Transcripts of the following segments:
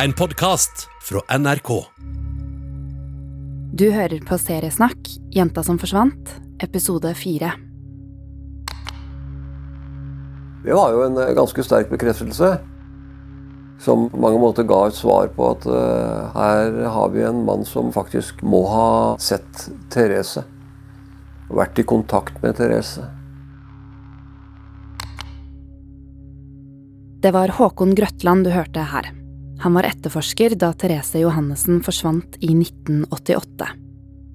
En podkast fra NRK. Du hører på Seriesnakk, Jenta som forsvant, episode fire. Det var jo en eh, ganske sterk bekreftelse. Som på mange måter ga et svar på at uh, her har vi en mann som faktisk må ha sett Therese. Og vært i kontakt med Therese. Det var Håkon Grøtland du hørte her. Han var etterforsker da Therese Johannessen forsvant i 1988.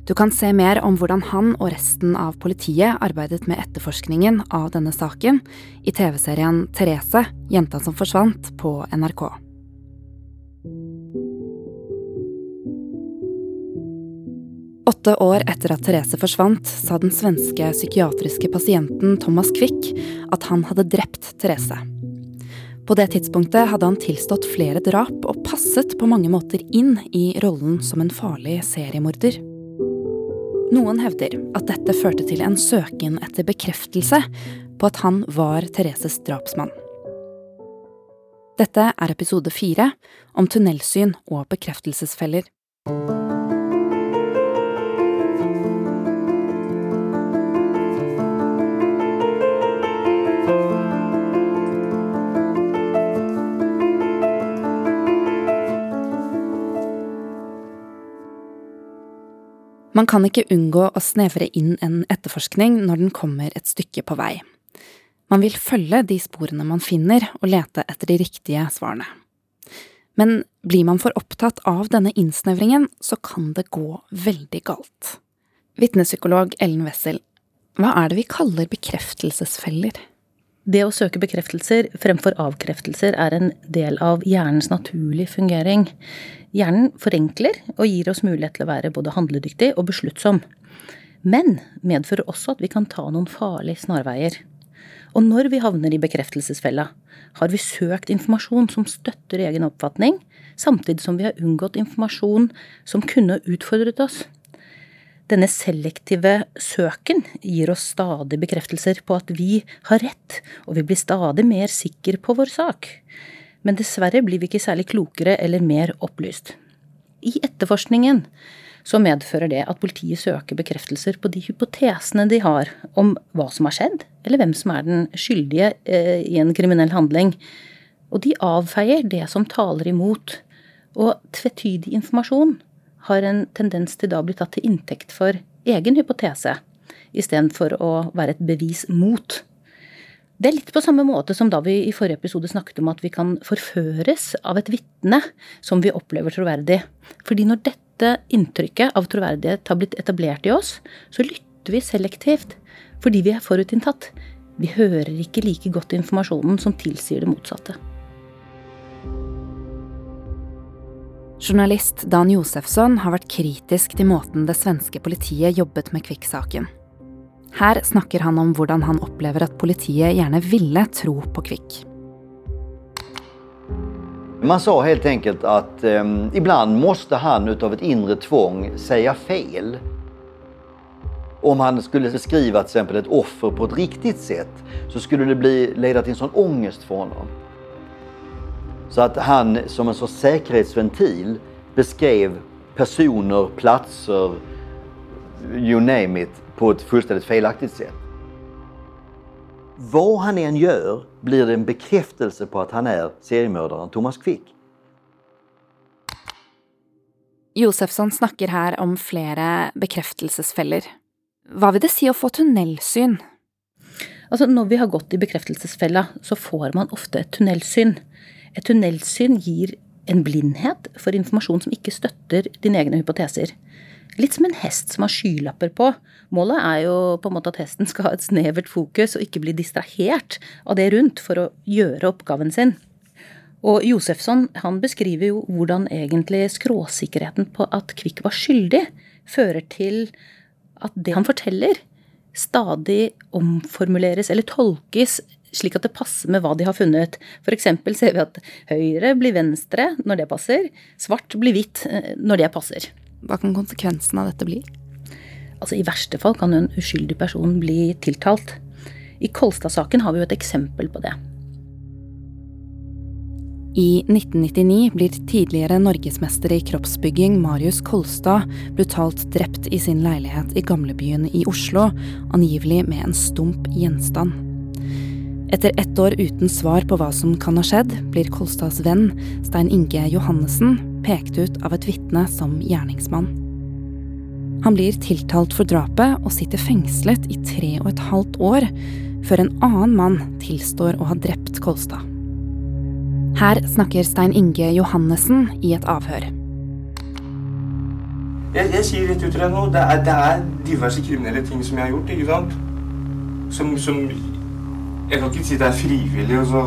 Du kan se mer om hvordan han og resten av politiet arbeidet med etterforskningen av denne saken i TV-serien Therese, jenta som forsvant, på NRK. Åtte år etter at Therese forsvant, sa den svenske psykiatriske pasienten Thomas Quick at han hadde drept Therese. På det tidspunktet hadde han tilstått flere drap og passet på mange måter inn i rollen som en farlig seriemorder. Noen hevder at dette førte til en søken etter bekreftelse på at han var Thereses drapsmann. Dette er episode fire om tunnelsyn og bekreftelsesfeller. Man kan ikke unngå å snevre inn en etterforskning når den kommer et stykke på vei. Man vil følge de sporene man finner, og lete etter de riktige svarene. Men blir man for opptatt av denne innsnevringen, så kan det gå veldig galt. Vitnepsykolog Ellen Wessel, hva er det vi kaller bekreftelsesfeller? Det å søke bekreftelser fremfor avkreftelser er en del av hjernens naturlige fungering. Hjernen forenkler og gir oss mulighet til å være både handledyktig og besluttsom. Men medfører også at vi kan ta noen farlige snarveier. Og når vi havner i bekreftelsesfella, har vi søkt informasjon som støtter egen oppfatning, samtidig som vi har unngått informasjon som kunne utfordret oss. Denne selektive søken gir oss stadig bekreftelser på at vi har rett, og vi blir stadig mer sikre på vår sak. Men dessverre blir vi ikke særlig klokere eller mer opplyst. I etterforskningen så medfører det at politiet søker bekreftelser på de hypotesene de har om hva som har skjedd, eller hvem som er den skyldige eh, i en kriminell handling. Og de avfeier det som taler imot. Og tvetydig informasjon har en tendens til da å bli tatt til inntekt for egen hypotese, istedenfor å være et bevis mot. Det er litt på samme måte som da vi i forrige episode snakket om at vi kan forføres av et vitne som vi opplever troverdig. Fordi når dette inntrykket av troverdighet har blitt etablert i oss, så lytter vi selektivt fordi vi er forutinntatt. Vi hører ikke like godt informasjonen som tilsier det motsatte. Journalist Dan Josefsson har vært kritisk til måten det svenske politiet jobbet med Kvikk-saken. Her snakker han om hvordan han opplever at politiet gjerne ville tro på Kvikk. Man sa helt enkelt at um, ibland måtte han av et indre tvång si feil. Om han skulle beskrive et offer på et riktig sett, så skulle det bli, leda til en sånn ångest for honom. Så att han som en sorts säkerhetsventil beskrev personer, platser, you name it, på ett fullständigt felaktigt sätt. Vad han än gör blir det en bekräftelse på att han är seriemördaren Thomas Quick. Josefsson snakker her om flere bekreftelsesfeller. Hva vil det si å få tunnelsyn? Altså, når vi har gått i bekreftelsesfella, så får man ofte et tunnelsyn. Et tunnelsyn gir en blindhet for informasjon som ikke støtter dine egne hypoteser. Litt som en hest som har skylapper på. Målet er jo på en måte at hesten skal ha et snevert fokus og ikke bli distrahert av det rundt for å gjøre oppgaven sin. Og Josefsson han beskriver jo hvordan egentlig skråsikkerheten på at Kvikk var skyldig, fører til at det han forteller, stadig omformuleres eller tolkes slik at det passer med hva de har funnet. F.eks. ser vi at høyre blir venstre når det passer, svart blir hvitt eh, når det passer. Hva kan konsekvensen av dette bli? Altså I verste fall kan en uskyldig person bli tiltalt. I Kolstad-saken har vi jo et eksempel på det. I 1999 blir tidligere norgesmester i kroppsbygging Marius Kolstad brutalt drept i sin leilighet i gamlebyen i Oslo, angivelig med en stump gjenstand. Etter ett år uten svar på hva som kan ha skjedd, blir Kolstads venn, Stein Inge Johannessen, pekt ut av et vitne som gjerningsmann. Han blir tiltalt for drapet og sitter fengslet i tre og et halvt år, før en annen mann tilstår å ha drept Kolstad. Her snakker Stein Inge Johannessen i et avhør. Jeg, jeg sier rett ut til deg nå, det er, det er, diverse kriminelle ting som jeg har gjort. ikke sant? Som, som Jeg kan ikke si det er frivillig. og så...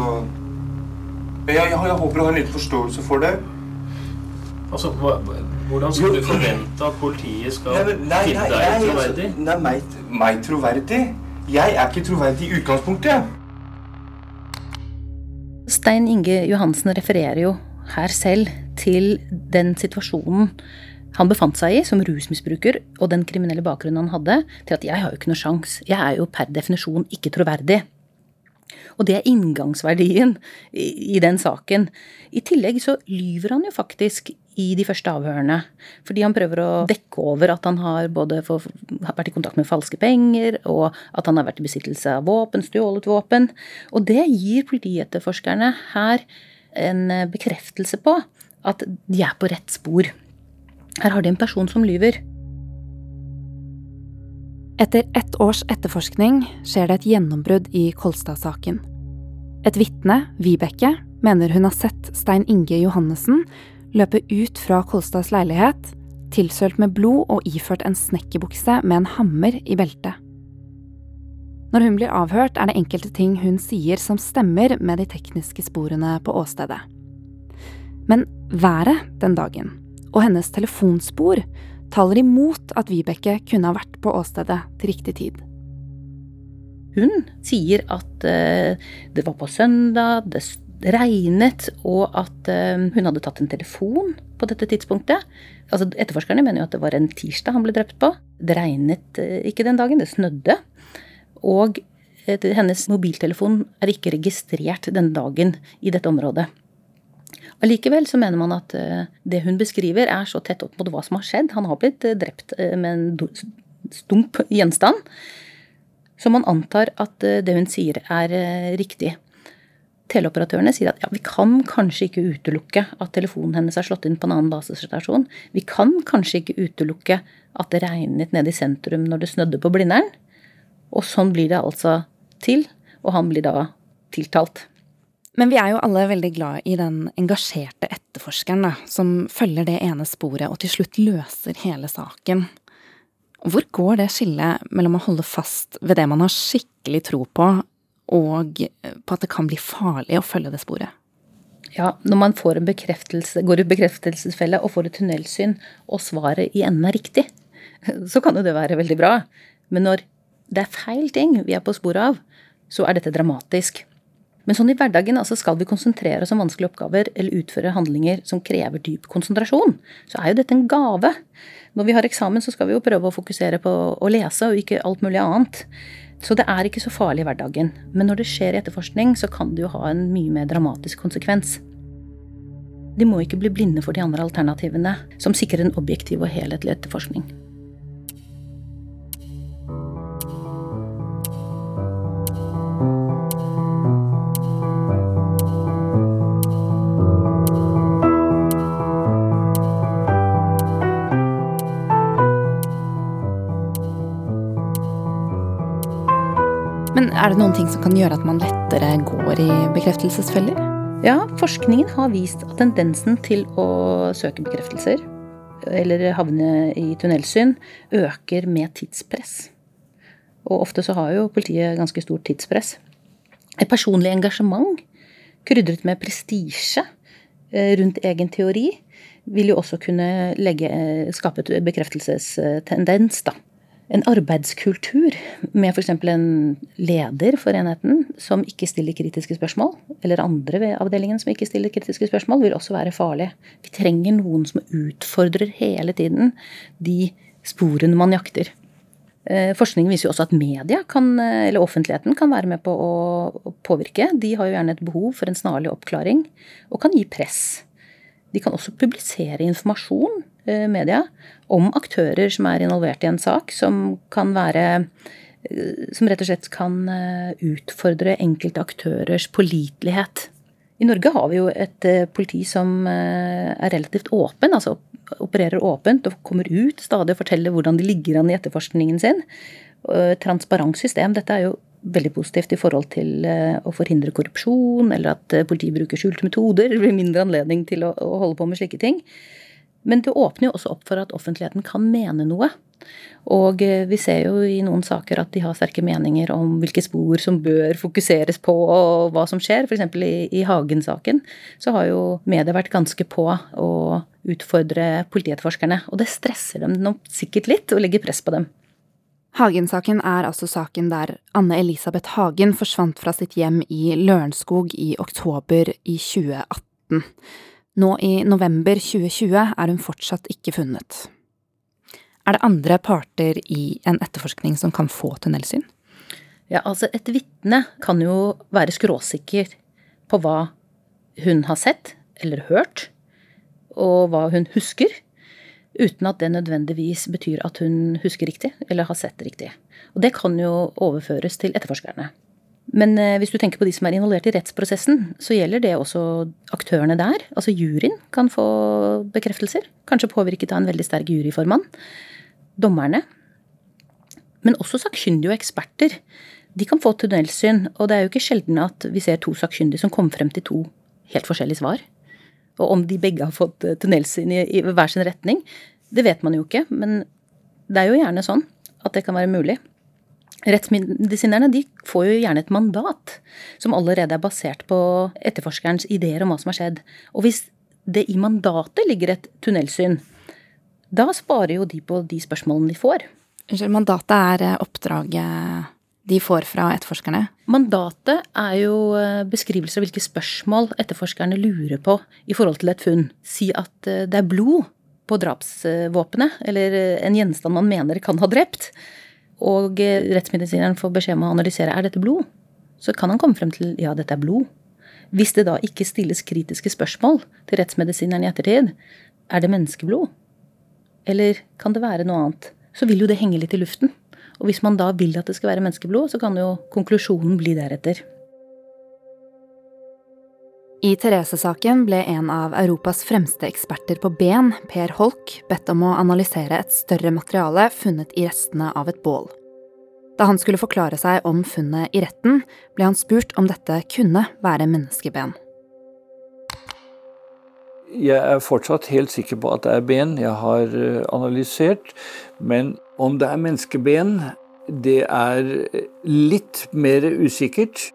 Jeg, jeg, jeg håper du har litt forståelse for det. Altså, hva, Hvordan skal du forvente at politiet skal nei, nei, finne deg troverdig? Nei, meg, meg troverdig? Jeg er ikke troverdig i utgangspunktet. Stein Inge Johansen refererer jo her selv til den situasjonen han befant seg i som rusmisbruker, og den kriminelle bakgrunnen han hadde, til at jeg har jo ikke noe sjans. Jeg er jo per definisjon ikke troverdig. Og det er inngangsverdien i, den saken. I tillegg så lyver han jo faktisk i de første avhørene. Fordi han prøver å dekke over at han har både vært i kontakt med falske penger, og at han har vært i besittelse av våpen, stjålet våpen. Og det gir politietterforskerne her en bekreftelse på at de er på rett spor. Her har de en person som lyver. Etter ett års etterforskning skjer det et gjennombrudd i Kolstad-saken. Et vitne, Vibeke, mener hun har sett Stein Inge Johannessen løpe ut fra Kolstads leilighet, tilsølt med blod og iført en snekkerbukse med en hammer i beltet. Når hun blir avhørt, er det enkelte ting hun sier som stemmer med de tekniske sporene på åstedet. Men været den dagen, og hennes telefonspor, taler imot at Vibeke kunne ha vært på åstedet til riktig tid. Hun sier at uh, det var på søndag, det regnet, og at uh, hun hadde tatt en telefon på dette tidspunktet. Altså, etterforskerne mener jo at det var en tirsdag han ble drept på. Det regnet uh, ikke den dagen, det snødde. Og hennes mobiltelefon er ikke registrert den dagen i dette området. Allikevel så mener man at det hun beskriver, er så tett opp mot hva som har skjedd. Han har blitt drept med en stump gjenstand. Så man antar at det hun sier, er riktig teleoperatørene sier at ja, vi kan kanskje ikke utelukke at telefonen hennes er slått inn på en annen basestasjon. Vi kan kanskje ikke utelukke at det regnet nede i sentrum når det snødde på Blindern. Og sånn blir det altså til, og han blir da tiltalt. Men vi er jo alle veldig glad i den engasjerte etterforskeren da, som følger det ene sporet og til slutt løser hele saken. Hvor går det skillet mellom å holde fast ved det man har skikkelig tro på, og på at det kan bli farlig å følge det sporet. Ja, når man går i bekreftelsesfelle og får et tunnelsyn, og svaret i enden er riktig, så kan jo det være veldig bra. Men når det er feil ting vi er på sporet av, så er dette dramatisk. Men sånn i hverdagen altså skal vi konsentrere oss om vanskelige oppgaver eller utføre handlinger som krever dyp konsentrasjon, så er jo dette en gave. Når vi har eksamen, så skal vi jo prøve å fokusere på å lese og ikke alt mulig annet. Så det er ikke så farlig i hverdagen. Men når det skjer i etterforskning, så kan det jo ha en mye mer dramatisk konsekvens. De må ikke bli blinde for de andre alternativene, som sikrer en objektiv og helhetlig etterforskning. Er det noen ting som kan gjøre at man lettere går i bekreftelsesfeller? Ja, forskningen har vist at tendensen til å søke bekreftelser, eller havne i tunnelsyn, øker med tidspress. Og ofte så har jo politiet ganske stort tidspress. Et personlig engasjement krydret med prestisje eh, rundt egen teori vil jo også kunne legge, eh, skape et bekreftelsestendens, da en arbeidskultur med f.eks. en leder for enheten som ikke stiller kritiske spørsmål, eller andre ved avdelingen som ikke stiller kritiske spørsmål, vil også være farlig. Vi trenger noen som utfordrer hele tiden de sporene man jakter. Eh, forskning viser jo også at media, kan, eller offentligheten, kan være med på å påvirke. De har jo gjerne et behov for en snarlig oppklaring, og kan gi press. De kan også publisere informasjon, media, om aktører som er involvert i en sak, som kan være Som rett og slett kan utfordre enkelte aktørers pålitelighet. I Norge har vi jo et politi som er relativt åpen, altså opererer åpent og kommer ut stadig og forteller hvordan de ligger an i etterforskningen sin. Transparent system. Dette er jo veldig positivt i forhold til eh, å forhindre korrupsjon, eller at eh, politiet bruker skjulte metoder. Det blir mindre anledning til å, holde på med slike ting. Men det åpner jo også opp for at offentligheten kan mene noe. Og eh, vi ser jo i noen saker at de har sterke meninger om hvilke spor som bør fokuseres på, og hva som skjer. F.eks. i, i Hagen-saken så har jo media vært ganske på å utfordre politietterforskerne. Og det stresser dem nok sikkert litt, og legger press på dem. Hagen-saken er altså saken der Anne Elisabeth Hagen forsvant fra sitt hjem i Lørenskog i oktober i 2018. Nå i november 2020 er hun fortsatt ikke funnet. Er det andre parter i en etterforskning som kan få tunnelsyn? Ja, altså Et vitne kan jo være skråsikker på hva hun har sett eller hørt, og hva hun husker, uten at det nødvendigvis betyr at hun husker riktig eller har sett riktig. Og det kan jo overføres til etterforskerne. Men eh, hvis du tenker på de som er involvert i rettsprosessen, så gjelder det også aktørene der. Altså juryen kan få bekreftelser, kanskje påvirket av en veldig sterk juryformann dommerne, men også sakkyndige og eksperter. De kan få tunnelsyn, og det er jo ikke sjelden at vi ser to sakkyndige som kommer frem til to helt forskjellige svar. Og om de begge har fått eh, tunnelsyn i, i hver sin retning, det vet man jo ikke. Men det er jo gjerne sånn at det kan være mulig. Rettsmedisinerne de får jo gjerne et mandat som allerede er basert på etterforskerens ideer om hva som har skjedd. Og hvis det i mandatet ligger et tunnelsyn, da sparer jo de på de spørsmålene de får. Unnskyld, mandatet er eh, oppdraget de får fra etterforskerne? Mandatet er jo beskrivelser av hvilke spørsmål etterforskerne lurer på i forhold til et funn. Si at eh, det er blod på drapsvåpenet, eller en gjenstand man mener kan ha drept. Og rettsmedisineren får beskjed om å analysere er dette blod. Så kan han komme frem til ja, dette er blod. Hvis det da ikke stilles kritiske spørsmål til rettsmedisineren i ettertid, er det menneskeblod? Eller kan det være noe annet? Så vil jo det henge litt i luften. Og hvis man da vil at det skal være menneskeblod, så kan jo konklusjonen bli deretter. I Therese-saken ble en av Europas fremste eksperter på ben, Per Holk, bedt om å analysere et større materiale funnet i restene av et bål. Da han skulle forklare seg om funnet i retten, ble han spurt om dette kunne være menneskeben. Jeg er fortsatt helt sikker på at det er ben jeg har eh, analysert. Men om det er menneskeben, det er litt mer usikkert.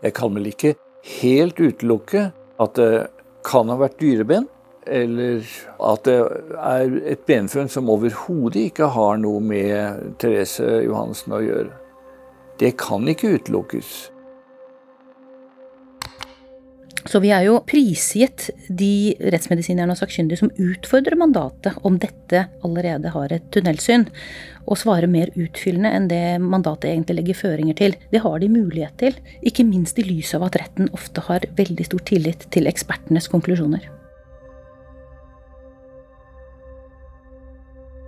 Jeg kan vel ikke helt utelukke at det kan ha vært dyreben. Eller at det er et benfunn som overhodet ikke har noe med Therese Johansen å gjøre. Det kan ikke utelukkes. Så vi er jo prisgitt de rettsmedisinerne og sakkyndige som utfordrer mandatet om dette allerede har et tunnelsyn, og svarer mer utfyllende enn det mandatet egentlig legger føringer til. Det har de mulighet til, ikke minst i lys av at retten ofte har veldig stor tillit til ekspertenes konklusjoner.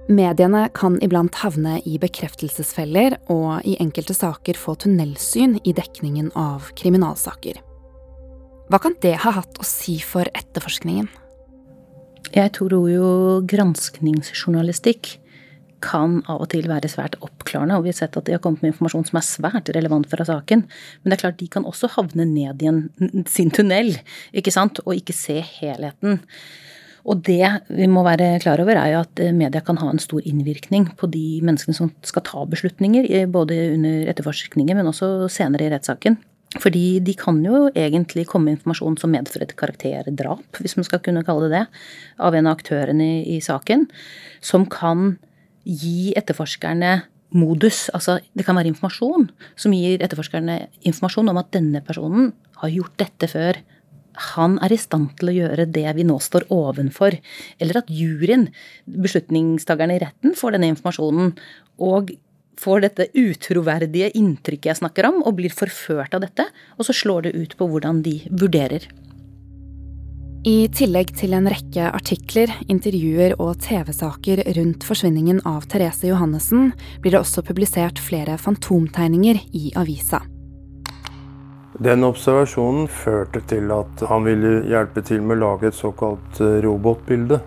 Mediene kan iblant havne i bekreftelsesfeller og i enkelte saker få tunnelsyn i dekningen av kriminalsaker. Hva kan det ha hatt å si for etterforskningen? Jeg tror jo granskningsjournalistikk kan av og til være svært oppklarende, og vi har sett at de har kommet med informasjon som er svært relevant fra saken. Men det er klart, de kan også havne ned i en, sin tunnel, ikke sant, og ikke se helheten. Og det vi må være klar over, er jo at media kan ha en stor innvirkning på de menneskene som skal ta beslutninger, både under etterforskningen, men også senere i rettssaken. Fordi de kan jo egentlig komme informasjon som medfører et karakterdrap, hvis man skal kunne kalle det det, av en av aktørene i, i saken, som kan gi etterforskerne modus. Altså det kan være informasjon som gir etterforskerne informasjon om at denne personen har gjort dette før. han er i stand til å gjøre det vi nå står ovenfor. Eller at juryen, beslutningstakerne i retten, får denne informasjonen og får dette utroverdige inntrykket jeg snakker om, og blir forført av dette. Og så slår det ut på hvordan de vurderer. I tillegg til en rekke artikler, intervjuer og TV-saker rundt forsvinningen av Therese Johannessen, blir det også publisert flere fantomtegninger i avisa. Den observasjonen førte til at han ville hjelpe til med å lage et såkalt eh, robotbilde.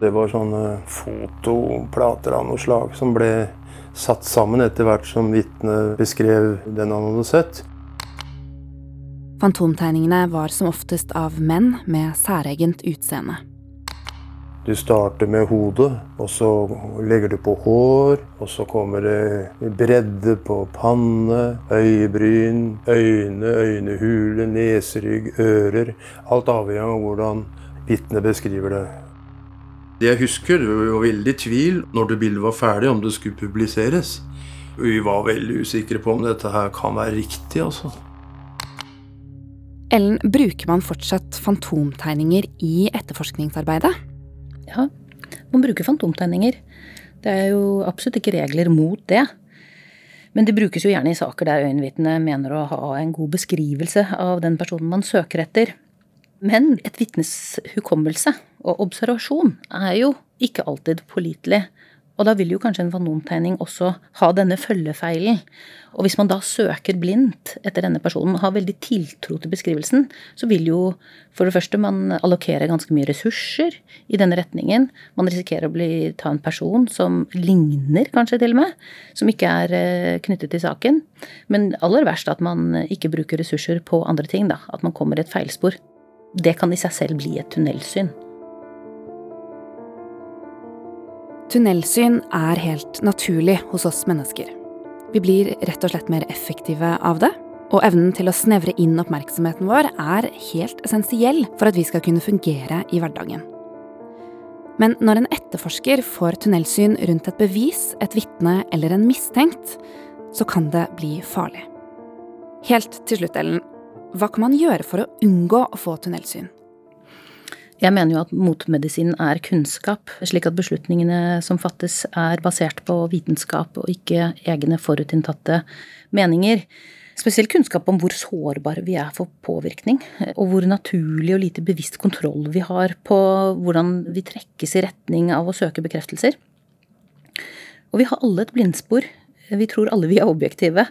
Det var sånne fotoplater av noe slag som ble satt sammen etter hvert som vitnet beskrev den han hadde sett. Fantomtegningene var som oftest av menn med særegent utseende. Du starter med hodet, og så legger du på hår. Og så kommer det bredde på panne, øyebryn, øyne, øynehule, neserygg, ører. Alt avhengig av hvordan vitnet beskriver det. Det jeg husker, det var veldig tvil når det bildet var ferdig, om det skulle publiseres. Vi var veldig usikre på om dette her kan være riktig, altså. Ellen, bruker man fortsatt fantomtegninger i etterforskningsarbeidet? Ja, man bruker fantomtegninger. Det er jo absolutt ikke regler mot det. Men det brukes jo gjerne i saker der øyenvitnet mener å ha en god beskrivelse av den personen man søker etter. Men et vitnes hukommelse og observasjon er jo ikke alltid pålitelig. Og da vil jo kanskje en vanontegning også ha denne følgefeilen. Og hvis man da søker blindt etter denne personen har veldig tiltro til beskrivelsen, så vil jo for det første man allokere ganske mye ressurser i denne retningen. Man risikerer å bli, ta en person som ligner, kanskje til og med, som ikke er eh, knyttet til saken. Men aller verst at man ikke bruker ressurser på andre ting, da. At man kommer i et feilspor. Det kan i seg selv bli et tunnelsyn. Tunnelsyn er helt naturlig hos oss mennesker. Vi blir rett og slett mer effektive av det, og evnen til å snevre inn oppmerksomheten vår er helt essensiell for at vi skal kunne fungere i hverdagen. Men når en etterforsker får tunnelsyn rundt et bevis, et vitne eller en mistenkt, så kan det bli farlig. Helt til slutt, Ellen, hva kan man gjøre for å unngå å få tunnelsyn? Jeg mener jo at motmedisin er kunnskap, slik at beslutningene som fattes er basert på vitenskap og ikke egne forutinntatte meninger. Spesielt kunnskap om hvor sårbare vi er for påvirkning, og hvor naturlig og lite bevisst kontroll vi har på hvordan vi trekkes i retning av å søke bekreftelser. Og vi har alle et blindspor vi tror alle vi er objektive,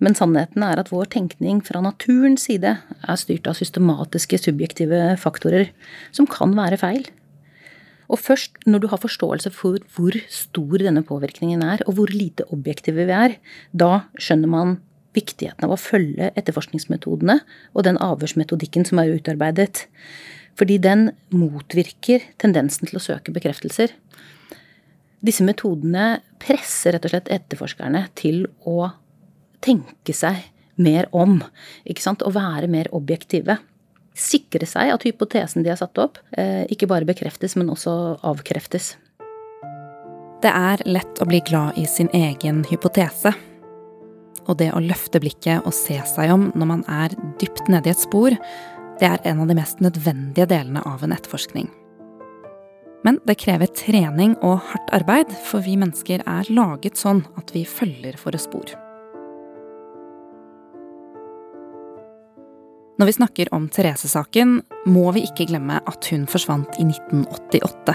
men sannheten er at vår tenkning fra naturens side er styrt av systematiske, subjektive faktorer som kan være feil. Og først når du har forståelse for hvor stor denne påvirkningen er, og hvor lite objektive vi er, da skjønner man viktigheten av å følge etterforskningsmetodene og den avhørsmetodikken som er utarbeidet. Fordi den motvirker tendensen til å søke bekreftelser. Disse metodene presser rett og slett etterforskerne til å tenke seg mer om. ikke sant? Å være mer objektive. Sikre seg at hypotesen de har satt opp, eh, ikke bare bekreftes, men også avkreftes. Det er lett å bli glad i sin egen hypotese. Og det å løfte blikket og se seg om når man er dypt nede i et spor, det er en av de mest nødvendige delene av en etterforskning. Men det krever trening og hardt arbeid, for vi mennesker er laget sånn at vi følger våre spor. Når vi snakker om Therese-saken, må vi ikke glemme at hun forsvant i 1988.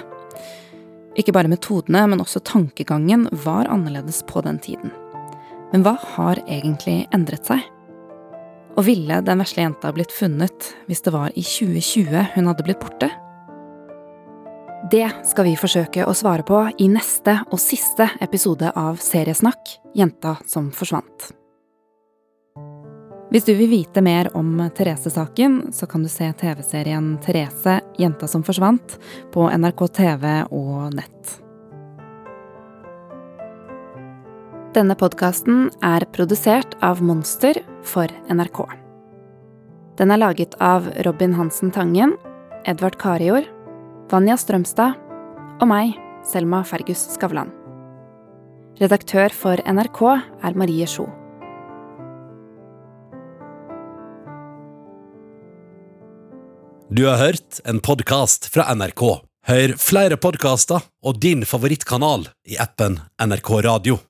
Ikke bare metodene, men også tankegangen var annerledes på den tiden. Men hva har egentlig endret seg? Og ville den vesle jenta blitt funnet hvis det var i 2020 hun hadde blitt borte? Det skal vi forsøke å svare på i neste og siste episode av Seriesnakk Jenta som forsvant. Hvis du vil vite mer om Therese-saken, så kan du se TV-serien Therese jenta som forsvant på NRK TV og nett. Denne podkasten er produsert av Monster for NRK. Den er laget av Robin Hansen Tangen, Edvard Karior Vanja Strømstad og meg, Selma Fergus Skavlan. Redaktør for NRK er Marie Sjo. Du har hørt en podkast fra NRK. Hør flere podkaster og din favorittkanal i appen NRK Radio.